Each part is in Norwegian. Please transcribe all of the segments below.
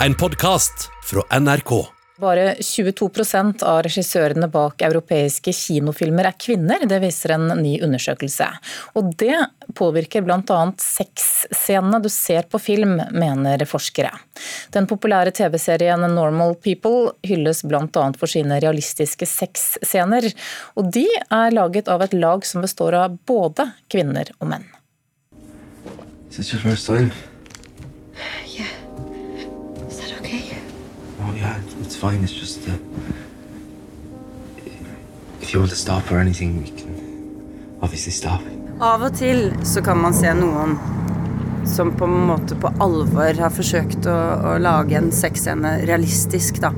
En podkast fra NRK. Bare 22% av regissørene bak europeiske kinofilmer er kvinner, det viser en ny undersøkelse. Og det påvirker bl.a. sexscenene du ser på film, mener forskere. Den populære TV-serien Normal People hylles bl.a. for sine realistiske sexscener. Og de er laget av et lag som består av både kvinner og menn. Is this your first time? Yeah. It's fine. It's just uh, if you want to stop or anything, we can obviously stop. Av og til så kan man se noen som på en måte på alvor har forsøkt å, å lage en sexscene realistisk, da.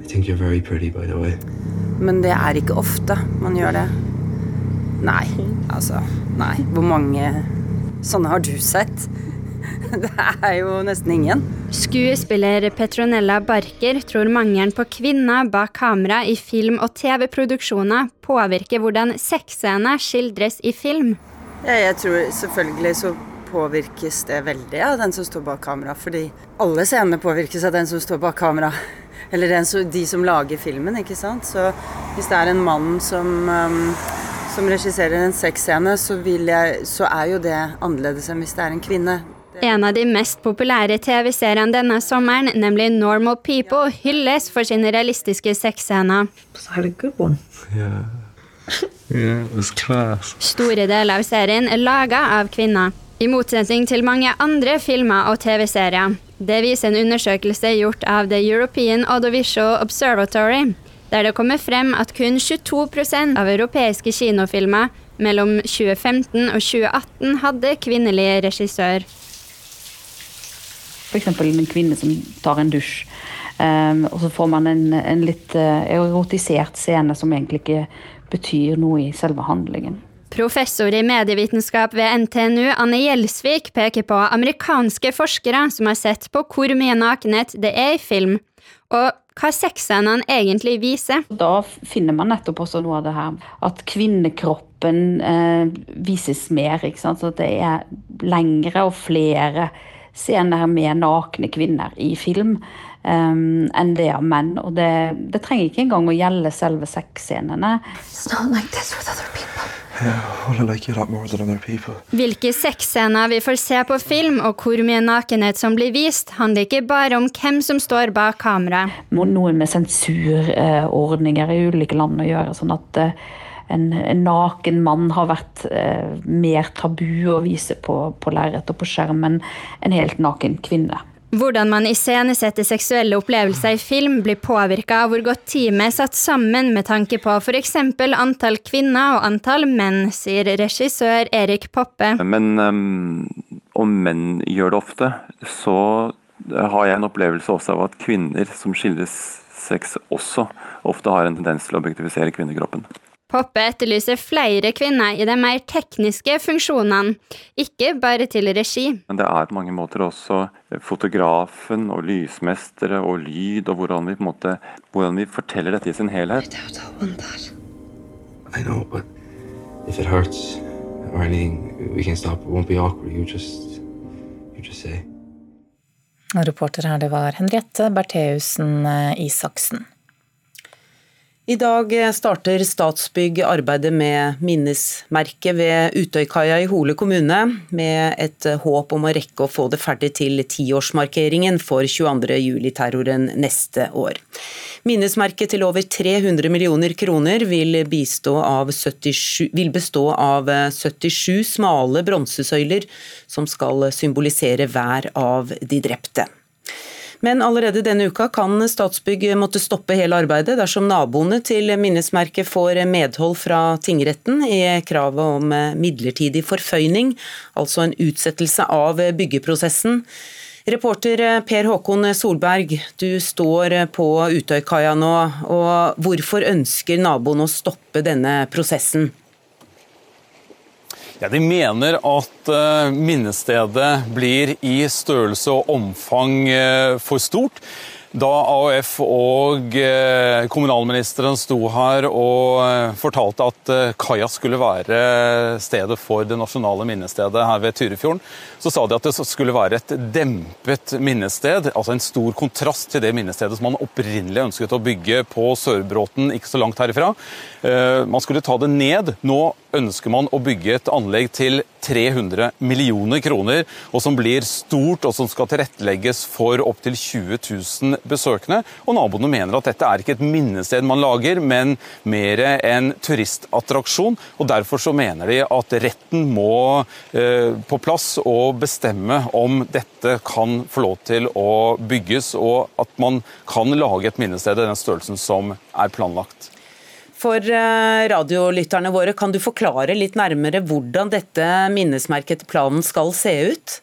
I think you're very pretty, by the way. Men det er ikke ofte man gjør det. Nei, altså Nei. Hvor mange sånne har du sett? Det er jo nesten ingen. Skuespiller Petronella Barker tror mangelen på kvinner bak kamera i film- og TV-produksjoner påvirker hvordan sexscener skildres i film. Ja, jeg tror selvfølgelig så påvirkes det veldig av den som står bak kamera. Fordi alle scenene påvirkes av den som står bak kamera. Eller den, de som lager filmen, ikke sant. Så hvis det er en mann som, um, som regisserer en sexscene, så, så er jo det annerledes enn hvis det er en kvinne. En av de mest populære TV-seriene denne sommeren, nemlig Normal People, hylles for sine realistiske sexscener. Yeah. Store deler av serien er laga av kvinner, i motsetning til mange andre filmer og TV-serier. Det viser en undersøkelse gjort av The European Audiovisual Observatory, der det kommer frem at kun 22% av europeiske kinofilmer mellom 2015 og 2018 hadde kvinnelig regissør. F.eks. en kvinne som tar en dusj. Um, og så får man en, en litt uh, erotisert scene som egentlig ikke betyr noe i selve handlingen. Professor i medievitenskap ved NTNU, Anne Gjelsvik, peker på amerikanske forskere som har sett på hvor mye nakenhet det er i film, og hva sexscenene egentlig viser. Da finner man nettopp også noe av det her at kvinnekroppen eh, vises mer. ikke sant? Så det er lengre og flere scener med nakne kvinner i film um, enn det av menn. Og det, det, trenger ikke engang å gjelde selve sexscenene. Hvilke sexscener vi får se på film, og hvor mye nakenhet som blir vist, handler ikke bare om hvem som står bak kameraet. Noe med sensurordninger i ulike land å gjøre. sånn at uh, en, en, naken mann har vært eh, mer tabu å vise på, på lerret og på skjermen enn en helt naken kvinne. Hvordan man iscenesetter seksuelle opplevelser i film, blir påvirka av hvor godt teamet er satt sammen med tanke på f.eks. antall kvinner og antall menn, sier regissør Erik Poppe. Men um, om menn gjør det ofte, så har jeg en opplevelse også av at kvinner som skildres sex, også ofte har en tendens til å objektifisere kvinnekroppen. Poppe etterlyser flere kvinner i de mer tekniske funksjonene, ikke bare til regi. Men det er på mange måter også fotografen og lysmestere og lyd, og hvordan vi, på en måte, hvordan vi forteller dette i sin helhet. I know, but if it hurts or anything, we can stop. It won't be awkward. You just, you just say. Reporter her, det var Henriette Bertheussen Isaksen. I dag starter Statsbygg arbeidet med minnesmerket ved Utøykaia i Hole kommune, med et håp om å rekke å få det ferdig til tiårsmarkeringen for 22.07-terroren neste år. Minnesmerket til over 300 millioner kroner vil, 77, vil bestå av 77 smale bronsesøyler som skal symbolisere hver av de drepte. Men allerede denne uka kan Statsbygg måtte stoppe hele arbeidet dersom naboene til minnesmerket får medhold fra tingretten i kravet om midlertidig forføyning, altså en utsettelse av byggeprosessen. Reporter Per Håkon Solberg, du står på Utøykaia nå. og Hvorfor ønsker naboene å stoppe denne prosessen? Ja, De mener at uh, minnestedet blir i størrelse og omfang uh, for stort. Da AUF og eh, kommunalministeren sto her og eh, fortalte at eh, kaia skulle være stedet for det nasjonale minnestedet her ved Tyrifjorden, så sa de at det skulle være et dempet minnested, altså en stor kontrast til det minnestedet som man opprinnelig ønsket å bygge på Sørbråten, ikke så langt herifra. Man skulle ta det ned. Nå ønsker man å bygge et anlegg til 300 millioner kroner, og som blir stort og som skal tilrettelegges for opptil 20 000 besøkende. Og Naboene mener at dette er ikke et minnested man lager, men mer en turistattraksjon. og Derfor så mener de at retten må eh, på plass og bestemme om dette kan få lov til å bygges, og at man kan lage et minnested i den størrelsen som er planlagt. For eh, radiolytterne våre, kan du forklare litt nærmere hvordan dette minnesmerket planen skal se ut?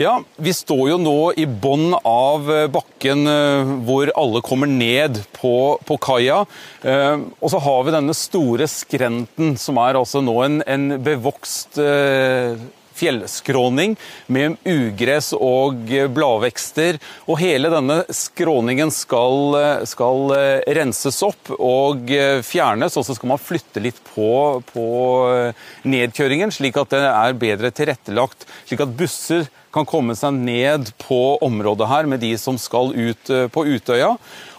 Ja, Vi står jo nå i bånn av eh, bakken eh, hvor alle kommer ned på, på kaia. Og så har vi denne store skrenten, som er altså nå en, en bevokst fjellskråning med ugress og bladvekster. Og hele denne skråningen skal, skal renses opp og fjernes, og så skal man flytte litt på, på nedkjøringen, slik at det er bedre tilrettelagt, slik at busser kan komme seg ned på området her med de som skal ut på Utøya.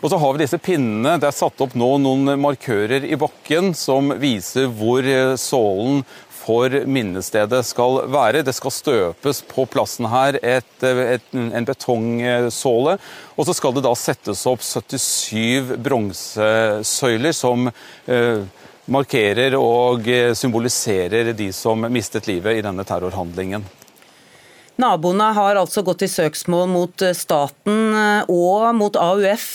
Og så har vi disse pinnene. Det er satt opp nå noen markører i bakken som viser hvor sålen for minnestedet skal være. Det skal støpes på plassen her et, et, en betongsåle. Og så skal det da settes opp 77 bronsesøyler som eh, markerer og symboliserer de som mistet livet i denne terrorhandlingen. Naboene har altså gått i søksmål mot staten og mot AUF.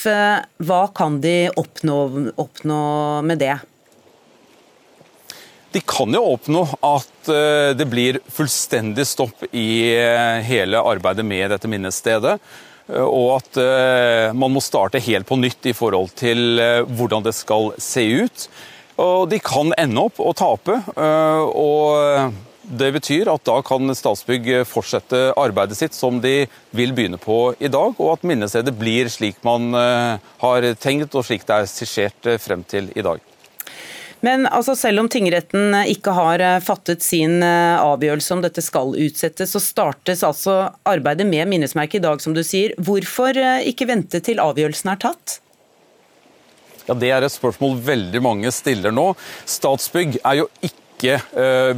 Hva kan de oppnå, oppnå med det? De kan jo oppnå at eh, det blir fullstendig stopp i eh, hele arbeidet med dette minnestedet. Eh, og at man må starte helt på nytt i forhold til hvordan det skal se ut. Og de kan ende opp å tape. og det betyr at da kan Statsbygg fortsette arbeidet sitt som de vil begynne på i dag, og at minnestedet blir slik man har tenkt og slik det er skissert frem til i dag. Men altså, selv om tingretten ikke har eh, fattet sin eh, avgjørelse om dette skal utsettes, så startes altså arbeidet med minnesmerket i dag, som du sier. Hvorfor eh, ikke vente til avgjørelsen er tatt? Ja, Det er et spørsmål veldig mange stiller nå. Statsbygg er jo ikke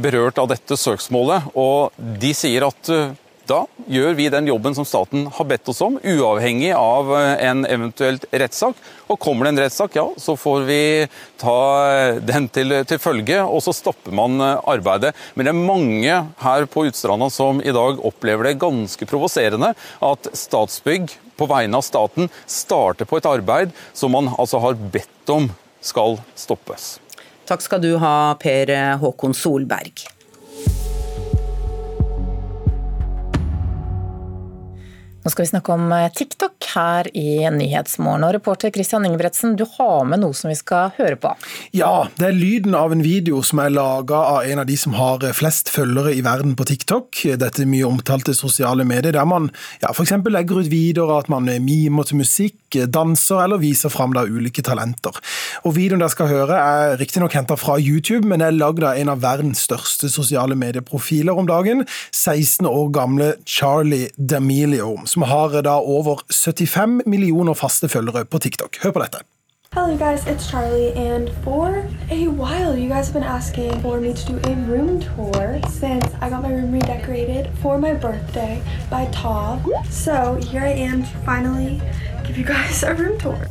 berørt av dette søksmålet, og de sier at da gjør vi den jobben som staten har bedt oss om, uavhengig av eh, en eventuelt rettssak. Og kommer det en rettssak, ja, så får vi ta eh, den til, til, følge, og så stopper man eh, arbeidet. Men det er mange her på Utstranda som i dag opplever det ganske provoserende at Statsbygg på vegne av staten starter på et arbeid som man altså har bedt om skal stoppes. Takk skal du ha, Per Håkon Solberg. Nå skal vi snakke om eh, TikTok her i Nyhetsmorgen. Og reporter Christian Ingebretsen, du har med noe som vi skal høre på? Ja, det er lyden av en video som er laga av en av de som har flest følgere i verden på TikTok. Dette mye omtalte sosiale medier, der man ja, f.eks. legger ut videoer at man mimer til musikk, danser eller viser fram da ulike talenter. Og Videoen dere skal høre er riktignok henta fra YouTube, men er lagd av en av verdens største sosiale medieprofiler om dagen, 16 år gamle Charlie D'Amelio som har da over 75 millioner faste følgere på TikTok. Hør på dette. Hello guys, it's Charlie, and for a while you guys have been asking for me to do a room tour since I got my room redecorated for my birthday by Tav. So here I am finally give you guys a room tour.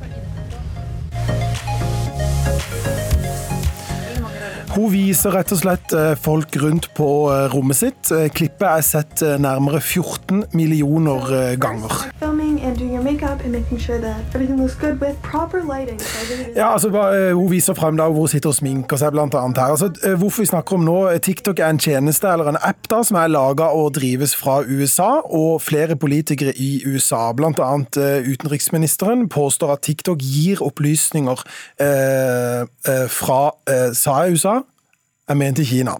Hun viser rett og slett eh, folk rundt på eh, rommet sitt. Eh, klippet er sett nærmere 14 millioner ganger. Ja, altså, Hun viser frem da hvor hun sitter og sminker seg, blant annet her. Altså, hvorfor vi snakker om nå, TikTok er en tjeneste eller en app da, som er laga og drives fra USA, og flere politikere i USA, bl.a. utenriksministeren, påstår at TikTok gir opplysninger eh, fra eh, sa jeg USA? Jeg i Kina.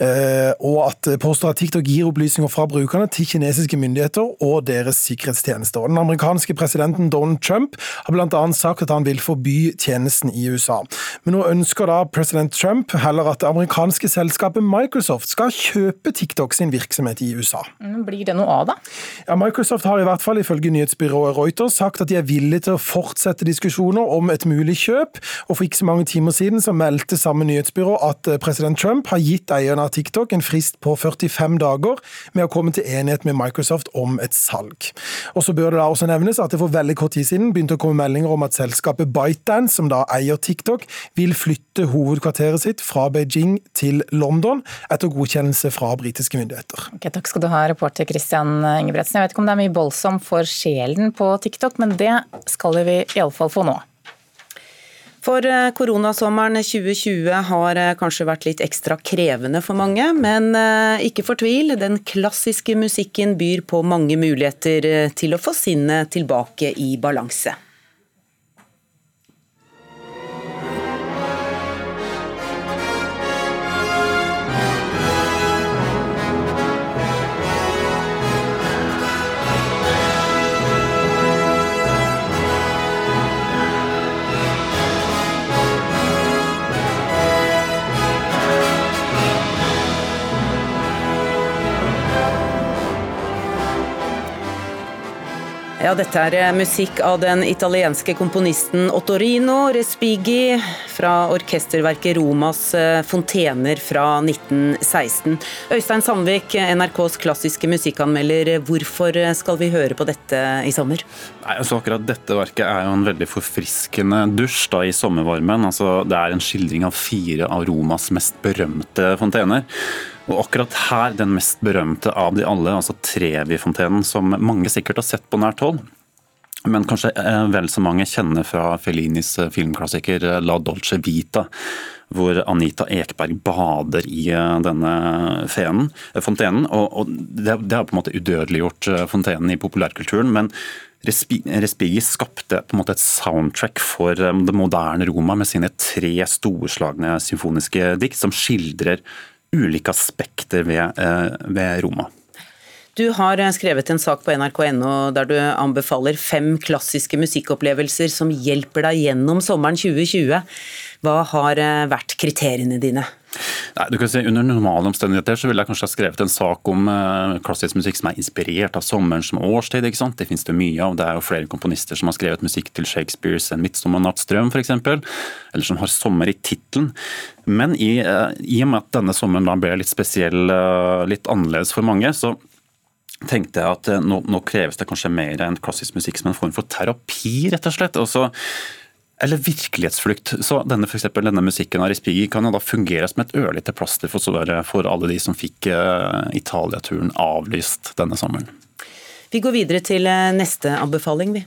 Eh, og at påstår at TikTok gir opplysninger fra brukerne til kinesiske myndigheter og deres sikkerhetstjenester. Den amerikanske presidenten Donald Trump har bl.a. sagt at han vil forby tjenesten i USA. Men nå ønsker da president Trump heller at det amerikanske selskapet Microsoft skal kjøpe TikTok sin virksomhet i USA. Blir det noe av, da? Ja, Microsoft har i hvert fall ifølge nyhetsbyrået Reuters sagt at de er villige til å fortsette diskusjoner om et mulig kjøp, og for ikke så mange timer siden så meldte samme nyhetsbyrå at president president Trump har gitt eierne av TikTok en frist på 45 dager med å komme til enighet med Microsoft om et salg. Og så bør det da også nevnes at det for veldig kort tid siden begynte å komme meldinger om at selskapet ByteDance, som da eier TikTok, vil flytte hovedkvarteret sitt fra Beijing til London etter godkjennelse fra britiske myndigheter. Okay, takk skal du ha, reporter Christian Ingebretsen. Jeg vet ikke om det er mye voldsomt for sjelen på TikTok, men det skal vi iallfall få nå. For eh, koronasommeren 2020 har eh, kanskje vært litt ekstra krevende for mange, men eh, ikke fortvil. Den klassiske musikken byr på mange muligheter til å få sinnet tilbake i balanse. Ja, dette er eh, musikk av den italienske komponisten Ottorino Respighi fra orkesterverket Romas eh, fontener fra 1916. Øystein Sandvik, NRKs klassiske musikkanmelder. Hvorfor skal vi høre på dette i sommer? Nei, altså akkurat Dette verket er jo en veldig forfriskende dusj da i sommervarmen. Altså, det er en skildring av fire av Romas mest berømte fontener. Og akkurat her, den mest berømte av de alle, altså Trevi-fontenen, som mange sikkert har sett på nært hold. Men kanskje eh, vel så mange kjenner fra Fellinis eh, filmklassiker eh, La Dolce Vita, hvor Anita Ekberg bader i denne fenen, fontenen. Og, det, har på en måte udødeliggjort fontenen i populærkulturen. men Respighi skapte på en måte et soundtrack for det moderne Roma med sine tre storslagne symfoniske dikt som skildrer ulike aspekter ved, eh, ved Roma. Du har eh, skrevet en sak på nrk.no der du anbefaler fem klassiske musikkopplevelser som hjelper deg gjennom sommeren 2020. Hva har eh, vært kriteriene dine? Nei, du kan si Under normale omstendigheter så ville jeg kanskje ha skrevet en sak om uh, klassisk musikk som er inspirert av sommeren som årstid. ikke sant? Det finnes det mye av. Det er jo flere komponister som har skrevet musikk til Shakespeares 'En midtsommernattsdrøm' f.eks., eller som har sommer i tittelen. Men i, uh, i, og med at denne sommeren da ble litt spesiell, uh, litt annerledes for mange, så tenkte jeg at nå, nå, kreves det kanskje mer enn klassisk musikk som en form for terapi, rett og slett. Og så eller virkelighetsflukt. Så denne, for eksempel, denne musikken av Respighi kan jo da fungere som et ørlite plaster for, for alle de som fikk uh, Italia-turen avlyst denne sommeren. Vi går videre til eh, neste anbefaling, vi.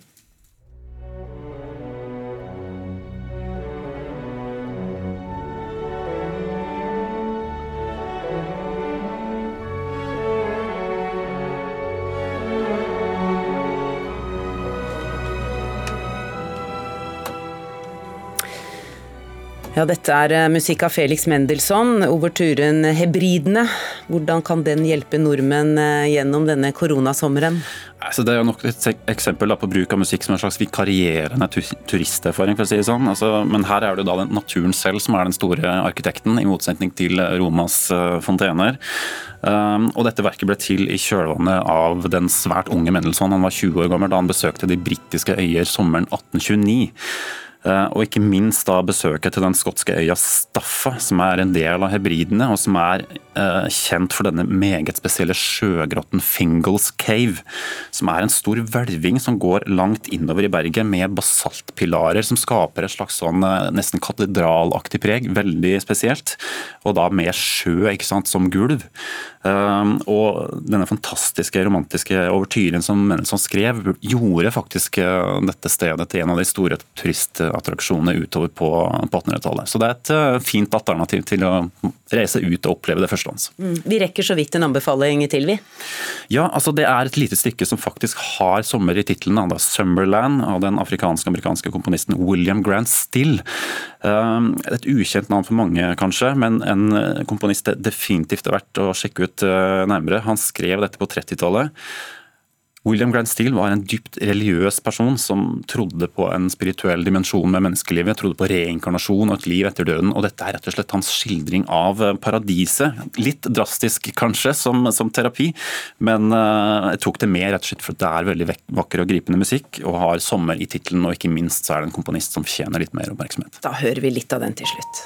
Ja, dette er eh, musikk av Felix Mendelssohn, overturen 'Hebridene'. Hvordan kan den hjelpe nordmenn eh, gjennom denne koronasommeren? Altså, det er jo nok et eksempel på bruk av musikk som en slags vikarierende turisterfaring. for å si det sånn. Altså, men her er det da naturen selv som er den store arkitekten, i motsetning til Romas fontener. Um, og dette verket ble til i kjølvannet av den svært unge Mendelssohn. Han var 20 år gammel da han besøkte de britiske øyer sommeren 1829. Eh, og ikke minst da besøket til den skotske øya Staffa, som er en del av hebridene, og som er eh, kjent for denne meget spesielle sjøgrotten Fingles Cave, som er en stor hvelving som går langt innover i berget med basaltpilarer som skaper et slags sånn eh, nesten katedralaktig preg, veldig spesielt, og da med sjø ikke sant, som gulv. Og denne fantastiske romantiske overtyren som Menneson skrev, gjorde faktisk dette stedet til en av de store turist turistattraksjonene utover på, på 1800-tallet. Så det er et uh, fint alternativ til å reise ut og oppleve det førstehånds. Mm. Vi rekker så vidt en anbefaling til, vi. Ja, altså det er et lite stykke som faktisk har sommer i tittelen. 'Summerland' av den afrikansk-amerikanske komponisten William Grant Still. Uh, et ukjent navn for mange, kanskje, men en komponist det definitivt er verdt å sjekke ut uh, nærmere. Han skrev dette på 30-tallet. William Grant Steele var en dypt religiøs person som trodde på en spirituell dimensjon med menneskelivet, trodde på reinkarnasjon og et liv etter døden. og Dette er rett og slett hans skildring av paradiset. Litt drastisk kanskje som, som terapi, men uh, jeg tok det med rett og slett for det er veldig vakker og gripende musikk, og har sommer i tittelen, og ikke minst så er det en komponist som fortjener litt mer oppmerksomhet. Da hører vi litt av den til slutt.